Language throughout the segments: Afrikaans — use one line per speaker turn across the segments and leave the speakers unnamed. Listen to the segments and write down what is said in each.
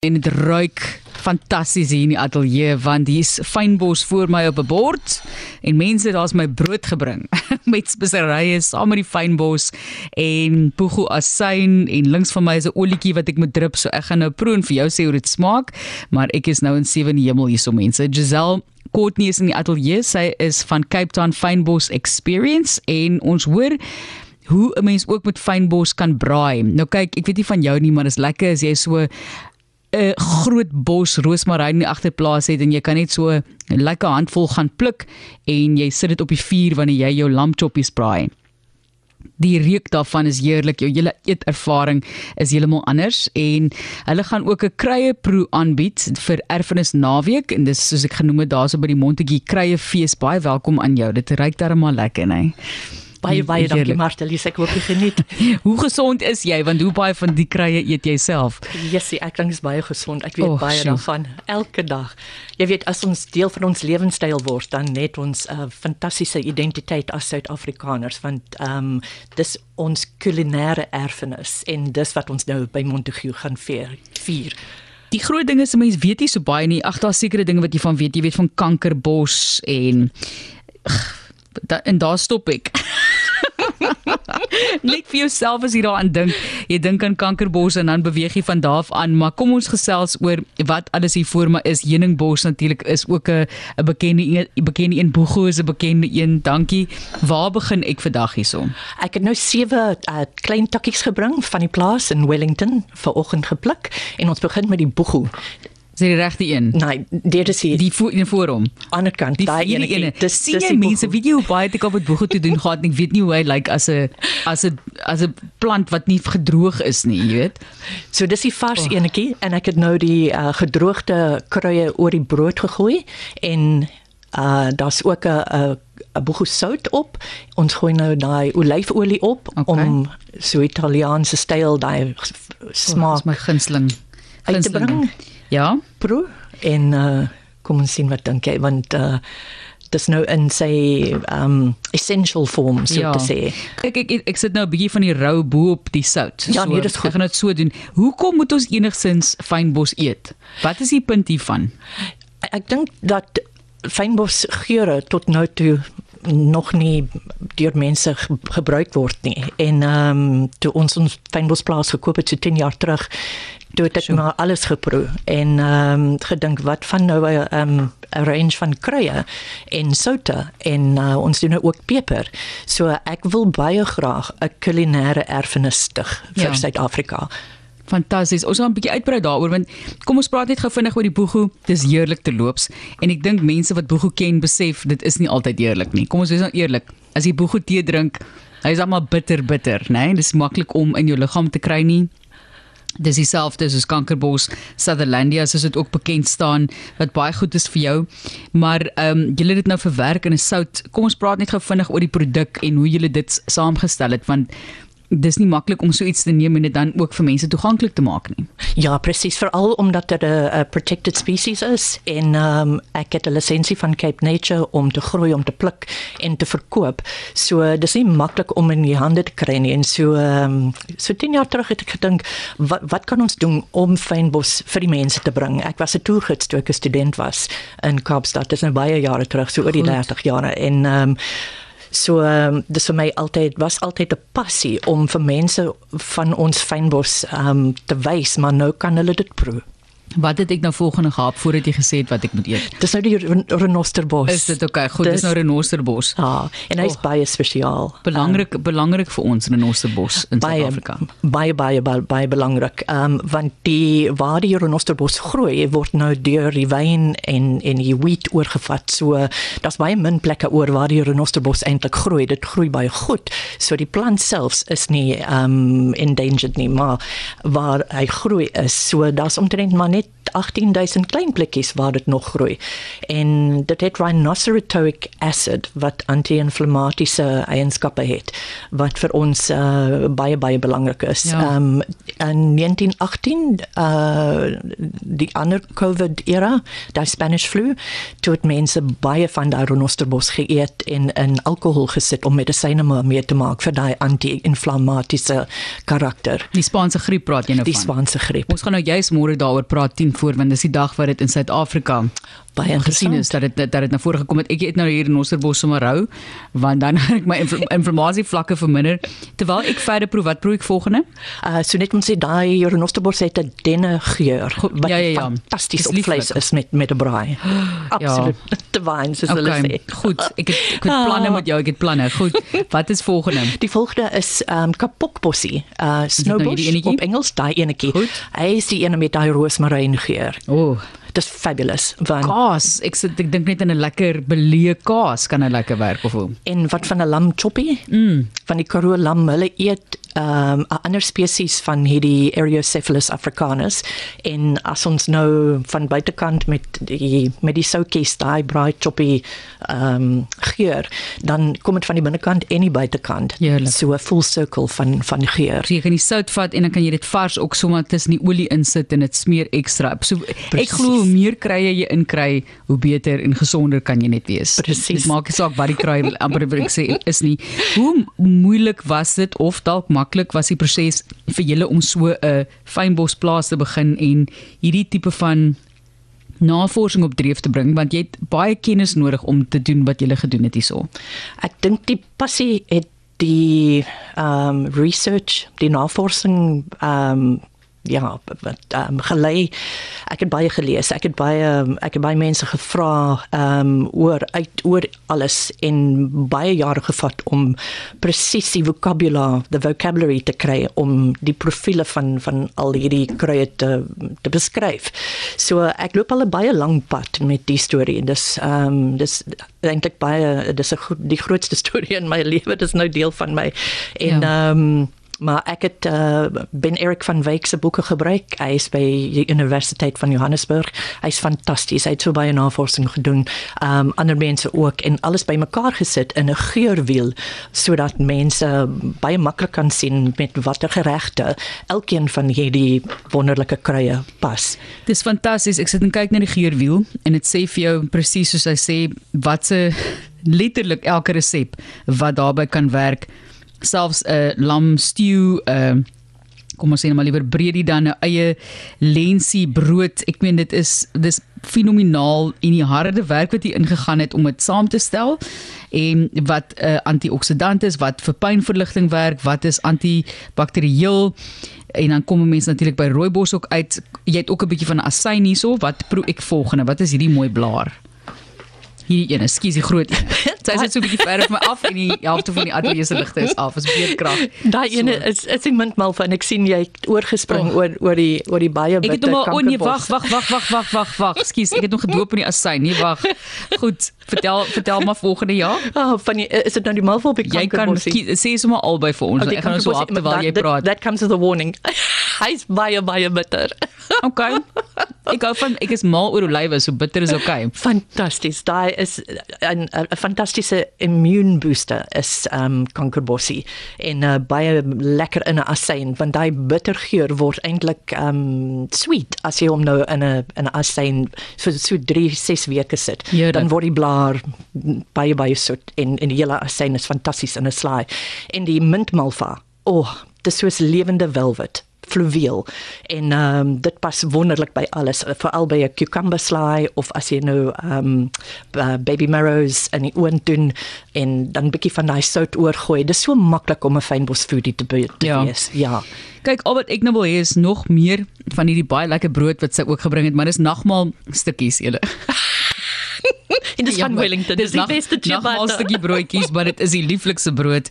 en dit ruik fantasties hier in die ateljee want hier's fynbos voor my op 'n bord en mense daar's my brood gebring. Met speserye saam met die fynbos en poego asyn en links van my is 'n olietjie wat ek moet drup. So ek gaan nou proe en vir jou sê hoe dit smaak maar ek is nou in sewe hemel hierso mense. Giselle Courtney is in die ateljee sy is van Cape Town Fynbos Experience en ons hoor hoe 'n mens ook met fynbos kan braai. Nou kyk, ek weet nie van jou nie, maar dit is lekker as jy so 'n groot bos roosmaryn in die agterplaas het en jy kan net so 'n lekker handvol gaan pluk en jy sit dit op die vuur wanneer jy jou lamchoppies braai. Die reuk daarvan is heerlik. Jou hele eetervaring is heeltemal anders en hulle gaan ook 'n kruie proe aanbied vir erfenis naweek en dis soos ek genoem het daarso by die Montetjie kruie fees. Baie welkom aan jou. Dit ruik darem lekker, hè. Nee.
Baie baie dankie Martel, ek hoop jy geniet.
hoe gesond is jy? Want hoe baie van die kruie eet jy self?
Jessie, ek dink is baie gesond. Ek weet oh, baie sjoe. daarvan elke dag. Jy weet as ons deel van ons lewenstyl word, dan net ons 'n uh, fantastiese identiteit as Suid-Afrikaners want ehm um, dis ons kulinaire erfenis en dis wat ons nou by Montague gaan vier. vier.
Die groot ding is mense weet nie so baie nie. Ag daar's sekere dinge wat jy van weet. Jy weet van kankerbos en da, en daar stop ek. Net vir jouself as jy daaraan dink. Jy dink aan kankerbos en dan beweeg jy van daar af aan, maar kom ons gesels oor wat alles hier voor my is. Heuningbos natuurlik is ook 'n 'n bekende 'n bekende een Boego is 'n bekende een. Dankie. Waar begin ek vandag hierson?
Ek het nou sewe uh, klein takkies gebring van die plaas in Wellington vir oggend gepluk en ons begin met die Boego.
Is die regte een?
Nee, dit is hier.
Die voor in voor hom.
Aan die kant, daai ene. ene.
Dis sien jy mense, weet jy hoe baie ek op met boege te doen gehad en ek weet nie hoe hy lyk like as 'n as 'n as 'n plant wat nie gedroog is nie, jy weet.
So dis die vars oh. enetjie en ek het nou die uh, gedroogde kruie oor die brood gegooi en uh daar's ook 'n 'n 'n boegu sout op. Ons gooi nou daai olyfolie op okay. om so Italiaanse styl daai smaak
oh, my gunsteling
uit te bring.
Ja,
proe en uh kom ons sien wat dink jy want uh dis nou in sy um essential form so ja. te sê.
Ek, ek ek sit nou 'n bietjie van die rou bo op die sout.
Ja, nee, dis
goed. Ek gaan dit so doen. Hoekom moet ons enigsins fynbos eet? Wat is die punt hiervan?
Ek dink dat fynbos geure tot nou toe nog nie deur mense gebruik word nie. En ehm um, toe ons ons fynbosplaas gekoop het so 10 jaar terug, toe het ek so. maar alles geproe en ehm um, gedink wat van nou 'n um, 'n range van kruie en soutte en uh, ons doen nou ook peper. So ek wil baie graag 'n kulinaire erfenis stig vir ja. Suid-Afrika.
Fantasties. Ons gaan 'n bietjie uitbrei daaroor want kom ons praat net gou vinnig oor die boegu. Dis heerlik te loops en ek dink mense wat boegu ken besef dit is nie altyd heerlik nie. Kom ons wees nou eerlik. As jy boegu tee drink, hy is almal bitter bitter, né? Nee? Dis maklik om in jou liggaam te kry nie. Dis dieselfde soos kankerbos Sutherlandia soos dit ook bekend staan wat baie goed is vir jou. Maar ehm um, julle het dit nou verwerk in 'n sout. Kom ons praat net gou vinnig oor die produk en hoe julle dit saamgestel het want dis nie maklik om so iets te neem en dit dan ook vir mense toeganklik te maak nie.
Ja, presies, veral omdat dit 'n protected species is en um, ek het 'n lisensie van Cape Nature om te groei, om te pluk en te verkoop. So dis nie maklik om in die hande te kry nie en so um, so 10 jaar terug het ek gedink wat wat kan ons doen om fynbos vir die mense te bring? Ek was 'n toergids toe ek 'n student was in Kaapstad. Dis nou baie jare terug, so oor die 30 jare en um, So um, dis vir my altyd was altyd 'n passie om vir mense van ons fynbos um, te wys, maar nou kan hulle dit proe.
Wat het ek nou volgende gehad voordat jy gesê het wat ek moet eet?
Dis nou die renosterbos.
Is dit okay? Goed, dis, dis nou renosterbos.
Ja, en hy's oh, baie spesiaal.
Belangrik um, belangrik vir ons renosterbos in Suid-Afrika.
Baie baie baie baie belangrik. Ehm um, want die waar die renosterbos groei, word nou deur die wyn en en die wheat oorgevat. So daar's baie min plekke oor waar die renosterbos eintlik groei. Dit groei baie goed. So die plant selfs is nie ehm um, endangered nie, maar waar hy groei is. So daar's omtrent maar net hết net 18000 klein plekkies waar dit nog groei. En dit het rhinoceratoic acid wat anti-inflammatiese eienskappe het wat vir ons uh, baie baie belangrik is.
Ja.
Um in 1918 uh die ander COVID era, die Spanish flu, toe het mense baie van daai renosterbos geëet en in alkohol gesit om medisyne mee te maak vir daai anti-inflammatiese karakter.
Die Spaanse griep praat jy nou
Die
van.
Spaanse griep.
Ons gaan nou juis môre daaroor praat 10 voor want dis die dag wat dit in Suid-Afrika
Baie
gesien is dat dit dat dit na vore gekom het. Ek het nou hier in Osserbos sommer rou want dan het ek my infl inflammasie vlakke verminder terwyl ek verder proe wat proe ek volgende?
Uh so net om sê daai renosterbos het 'n denne geur wat
ja, ja, ja.
fantasties op vleis is met met 'n braai. Absoluut. Divine soos hulle
Okay,
sê.
goed. Ek het ek het planne met jou, ek het planne. Goed. Wat is volgende?
Die volgende is um kapokbossie. Uh
nou
snowbush
enetjie?
op Engels, daai enetjie. Hy is die ene met daai roosmaryn geur.
O, oh,
Dis fabulous. Want
kaas. Ek sit ek dink net in 'n lekker beleë kaas kan 'n lekker werk of hoe.
en wat van 'n lam choppie? Mm. Van die Karoo lam, hulle eet um 'n ander spesies van hierdie Eriocephalus africanus en as ons nou van buitekant met die met die soutjies daai braai choppie um geur, dan kom dit van die binnekant en die buitekant.
Heerlik.
So 'n full circle van van geur.
So jy kan die sout vat en dan kan jy dit vars ook sommer tussen die olie insit en dit smeer ekstra. So ek
Presies.
glo hoe meer krye jy inkry, hoe beter en gesonder kan jy net wees.
Presies.
Dit maak nie saak wat die kry amper wil ek sê is nie. Hoe moeilik was dit of dalk maklik was die proses vir julle om so 'n fynbosplaas te begin en hierdie tipe van navorsing op dreef te bring want jy het baie kennis nodig om te doen wat jy gedoen het hierso.
Ek dink die passie het die um research, die navorsing um ja, wat um gelei. Ek het baie gelees. Ek het baie ek het baie mense gevra um oor uit oor alles en baie jare gevat om presies die vocabulary, the vocabulary te kry om die profile van van al hierdie kruie te te beskryf. So ek loop al 'n baie lang pad met die storie. Dis um dis eintlik baie dis 'n die grootste storie in my lewe. Dis nou deel van my. En
Ja.
um maar ek het uh, Ben Erik van Wyk se boeke gebruik. Hy is by die Universiteit van Johannesburg. Hy's fantasties. Hy het so baie navorsing gedoen. Um ander mense ook en alles bymekaar gesit in 'n geurwiel sodat mense baie maklik kan sien met watter geregte elkeen van hierdie wonderlike kruie pas.
Dis fantasties. Ek sit en kyk na die geurwiel en dit sê vir jou presies soos hy sê wat se letterlik elke resep wat daarbey kan werk. Selfs 'n uh, lam stew, 'n uh, kom ons sê net maar liewer breedie dan 'n eie lensie brood. Ek meen dit is dis fenomenaal en die harde werk wat hier ingegaan het om dit saam te stel en wat 'n uh, antioksidant is, wat vir pynverligting werk, wat is antibakterieel en dan kom mense natuurlik by rooibos ook uit. Jy het ook 'n bietjie van asyn hierso. Wat proe ek volgende? Wat is hierdie mooi blaar? Hierdie een, ekskuus, die groot een. Sy sit so 'n bietjie verder van my af en die helfte van die ateljee se ligte is af. Is beerdkrag.
Daai ene is is die mintmalva en ek sien jy het oorgespring
Oh.
oor oor die oor die baie
Ek het hom al o nee,
kankerbos.
wag, wag, wag, wag, wag, wag, wag. Ekskuus, ek het hom gedoop in die asyn. Nee, wag. Goed, vertel vertel maar volgende jaar.
Oh, van die, is dit nou die malva op die
Jy kan sê sommer albei vir ons.
Oh, die
Ek gaan nou so af terwyl jy
that-
praat.
That comes with a warning. Hy's baie baie bitter.
Okay. Ek hou van ek is mal oor olywe, so bitter is okay.
Fantasties. Daai is 'n 'n fantastiese immune booster is um kankerbossie en uh, baie lekker in 'n asyn want daai bittergeur word eintlik um sweet as jy hom nou in 'n in 'n asyn vir so 3 6 weke sit.
Heerlik.
Dan word die blaar baie baie soet en en die hele asyn is fantasties in 'n slaai. En die mintmalva. O, oh, dis soos lewende velvet fluweel en ehm um, dit pas wonderlik by alles veral by 'n cucumber slaai of as jy nou ehm um, baby marrows in die oond doen en dan 'n bietjie van daai sout oorgooi. Dis so maklik om 'n fynbos foodie te, be- te
Ja.
wees. Ja.
Kyk, al wat ek nou wil hê is nog meer van hierdie baie lekker brood wat sy ook gebring het, maar dis nagmaal stukkies julle.
En dis van Wellington. Dis die beste ciabatta.
stukkie broodjies, maar dit is die lieflikste brood.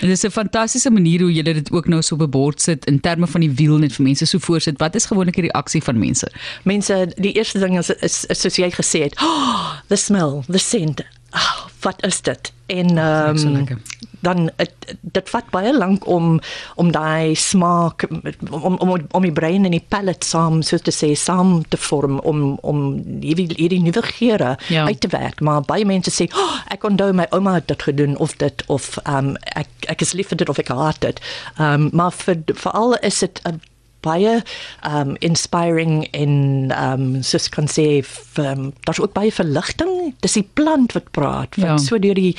En dit is 'n fantastiese manier hoe julle dit ook nou so op 'n bord sit in terme van die wiel net vir mense so voorsit. Wat is gewoonlik die reaksie van mense?
Mense, die eerste ding is, is, is soos jy gesê het, oh, the smell, the scent. Oh, wat is dit? En ehm
so
um,
lekker.
Dan het, dit vat baie lank om om daai smaak om om om die brein en die palate saam so te sê saam te vorm om om hierdie hierdie nuwe geure
Ja.
uit te werk. Maar baie mense sê, oh, "Ek onthou my ouma het dit gedoen of dit of um, ek ek is lief vir dit of ek haat dit." Um, maar vir veral is dit 'n baie um inspiring en um soos kan sê um, daar's ook baie verligting dis die plant wat praat wat
Ja.
so deur die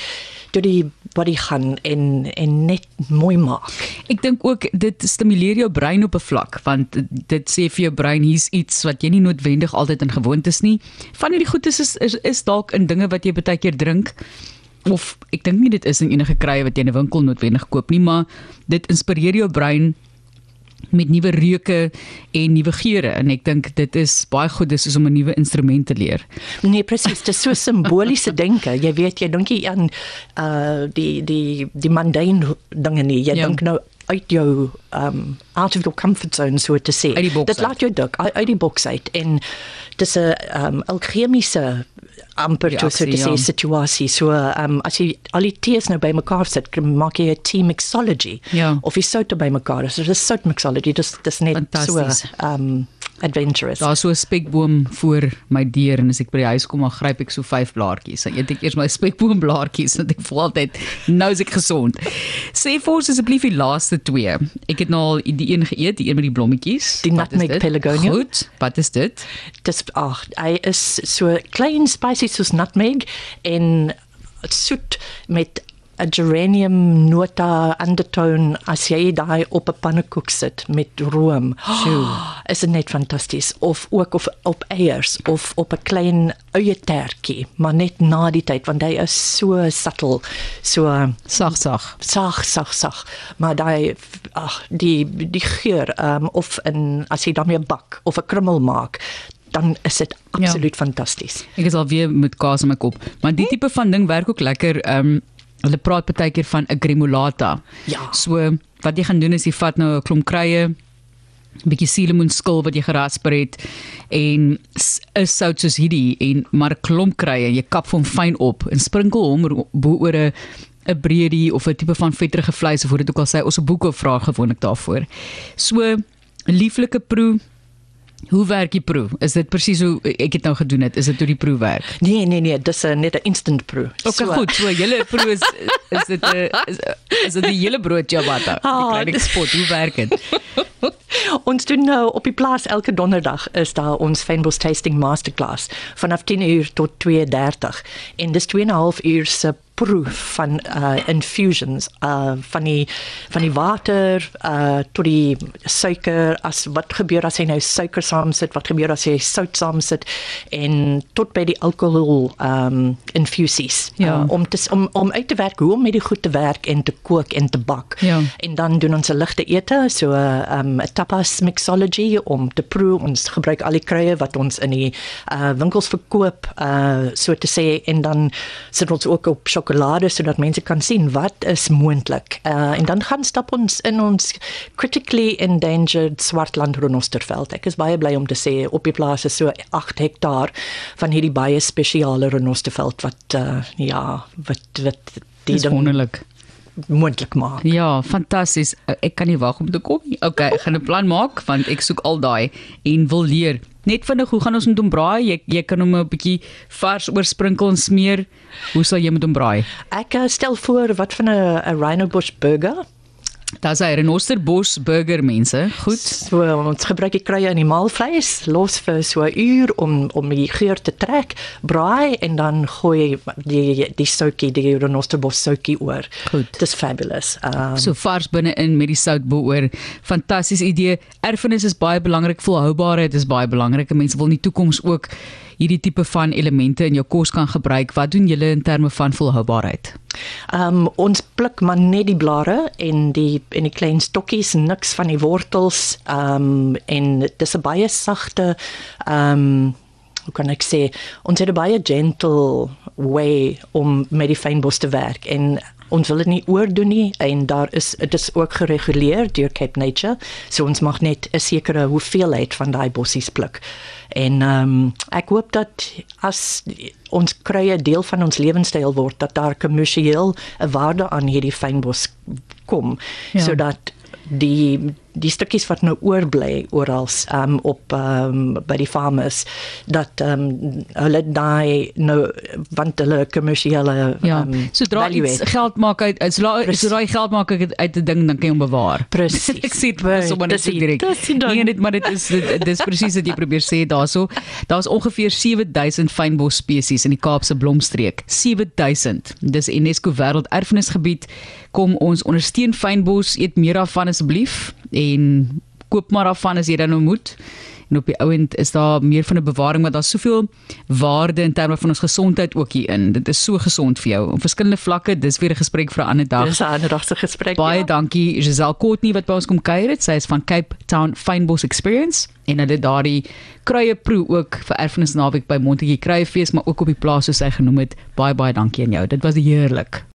deur die body gaan en en net mooi maak
Ek dink ook dit stimuleer jou brein op 'n vlak want dit sê vir jou brein hier's iets wat jy nie noodwendig altyd in gewoond is nie. Van hierdie goedes is is, is dalk in dinge wat jy baie keer drink of ek dink nie dit is in enige krye wat jy in 'n winkel noodwendig koop nie, maar dit inspireer jou brein met nuwe reuke en nuwe geure. En ek dink dit is baie goed dis is om 'n nuwe instrument te leer.
nee presies dis so simboliese denke. Jy weet jy dink nie aan uh die die die mundane dinge nie. Jy
Ja.
dink nou uit jou um out of your comfort zone so te sê. Dit laat jou dik uit, uit die boks uit. En dis 'n um alchemiese amper toe so te sê
ja.
situasie so um as jy al die tees nou bymekaar sit maak jy 'n tea mixology
Ja.
of jy soute bymekaar is dit is sout mixology dis dis net so um adventurous
Daar's so 'n spekboom voor my deur en as ek by die huis kom dan gryp ek so vyf blaartjies. Dan eet ek eers my spekboomblaartjies want ek voel altyd nou is ek gesond. Sê vir ons asseblief die laaste twee. Ek het nou al die een geëet, die een met die blommetjies.
Die
Wat
nutmeg pelargonium.
Goed. Wat is dit?
dis ag hy is so klein spicy soos nutmeg en soet met 'n geranium nota undertone as jy daai op 'n pannekoek sit met room.
Sjoe.
Is dit net fantasties of ook of op eiers of op 'n klein eiertertjie, maar net na die tyd want hy is so subtle. So
Sag sag.
sag sag sag maar daai ag die die geur um, of in as jy daarmee bak of 'n krummel maak dan is dit absoluut ja. fantasties.
Ek is al weer met kaas in my kop. Maar die tipe van ding werk ook lekker. Ehm um, hulle praat baie keer van 'n gremolata.
Ja.
So wat jy gaan doen is jy vat nou 'n klomp kruie, 'n bietjie suurlemoenskil wat jy gerasper het en s- 'n sout soos hierdie en maar 'n klomp kruie, jy kap hom fyn op en sprinkel hom bo oor 'n 'n breedie of 'n tipe van vetterige vleis of hoe dit ook al sê, ons 'n boeke vra gewoonlik daarvoor. So 'n lieflike proe Hoe werk die proe? Is dit presies hoe ek dit nou gedoen het? Is dit hoe die proe werk?
Nee nee nee, dis 'n net 'n instant brew.
Okay, so, goed. So julle proe is is dit 'n is, is dit die hele brood ciabatta? Die
Ah,
klein
dis-
spot, hoe werk dit?
Ons doen nou op die plaas elke donderdag is daar ons Fynbos tasting masterclass vanaf 10 uur tot 2:30 en dis 2 en 'n half uur se proef van uh infusions uh van die van die water uh tot die suiker as wat gebeur as jy nou suiker saam sit wat gebeur as jy sout saam sit en tot by die alkohol um infusies
Ja.
uh, om te, om om uit te werk hoe om met die goed te werk en te kook en te bak
Ja.
en dan doen ons 'n ligte ete so 'n um, tapas mixology om te proe ons gebruik al die kruie wat ons in die uh, winkels verkoop uh, so te sê en dan sit ons ook op sjokolade sodat mense kan sien wat is moontlik uh, en dan gaan stap ons in ons critically endangered swartland renosterveld ek is baie bly om te sê op die plaas is so 8 hektaar van hierdie baie spesiale renosterveld wat uh, ja wat wat die ding
wonderlik.
moontlik maak
Ja, fantasties. Ek kan nie wag om te kom nie. Okay, ek gaan 'n plan maak want ek soek al daai en wil leer. Net vinnig, hoe gaan ons met hom braai? Jy jy kan hom 'n bietjie vars oorsprinkel en smeer. Hoe sal jy met hom braai?
Ek uh, stel voor wat van 'n 'n Rhino Bush burger.
Daar's hy renosterbos burger mense. Goed.
So ons gebruik die kruie in die maalvleis, los vir so 'n uur om om die geur te trek, braai en dan gooi die die soutjie, die renosterbos soutjie oor.
Goed.
Dis fabulous. Um,
So vars binne-in met die sout bo-oor. Fantastiese idee. Erfenis is baie belangrik, volhoubaarheid is baie belangrik. Mense wil in die toekoms ook hierdie tipe van elemente in jou kos kan gebruik. Wat doen julle in terme van volhoubaarheid?
Um ons pluk maar net die blare en die en die klein stokkies, niks van die wortels. Um en dis 'n baie sagte um hoe kan ek sê ons het 'n baie gentle way om met die fynbos te werk en ons wil dit nie oordoen nie en daar is dit is ook gereguleer deur Cape Nature. So ons mag net 'n sekere hoeveelheid van daai bossies pluk. En ehm um, ek hoop dat as ons krye deel van ons lewenstyl word dat daar kommersieel 'n waarde aan hierdie fynbos kom ja. sodat die die stukkies wat nou oorbly oral um, op um, by die farmers dat um, hulle daai nou want hulle kommersiële
ja um, sodra iets geld maak uit sodra sodra jy geld maak uit 'n ding dan kan jy hom bewaar.
Presies
ek sê dit sommer net direk nee net maar dit is dit is presies wat jy probeer sê daarso. Daar's ongeveer 7000 fynbos spesies in die Kaapse blomstreek. 7000 dis UNESCO wêrelderfenisgebied. Kom ons ondersteun fynbos. Eet meer daarvan asseblief. En koop maar daarvan as jy dan nou moet. En op die ouend is daar meer van 'n bewaring want daar's soveel waarde in terme van ons gesondheid ook hier in. Dit is so gesond vir jou op verskillende vlakke. Dis weer 'n gesprek vir 'n ander dag.
Dis 'n ander dag se gesprek.
Baie ja. dankie Giselle Courtney wat by ons kom kuier het. Sy is van Cape Town Fynbos Experience en hulle daardie kruie proe ook vir erfenisnaweek by Montetjie Kruiefees maar ook op die plaas soos hy genoem het. Baie baie dankie aan jou. Dit was heerlik.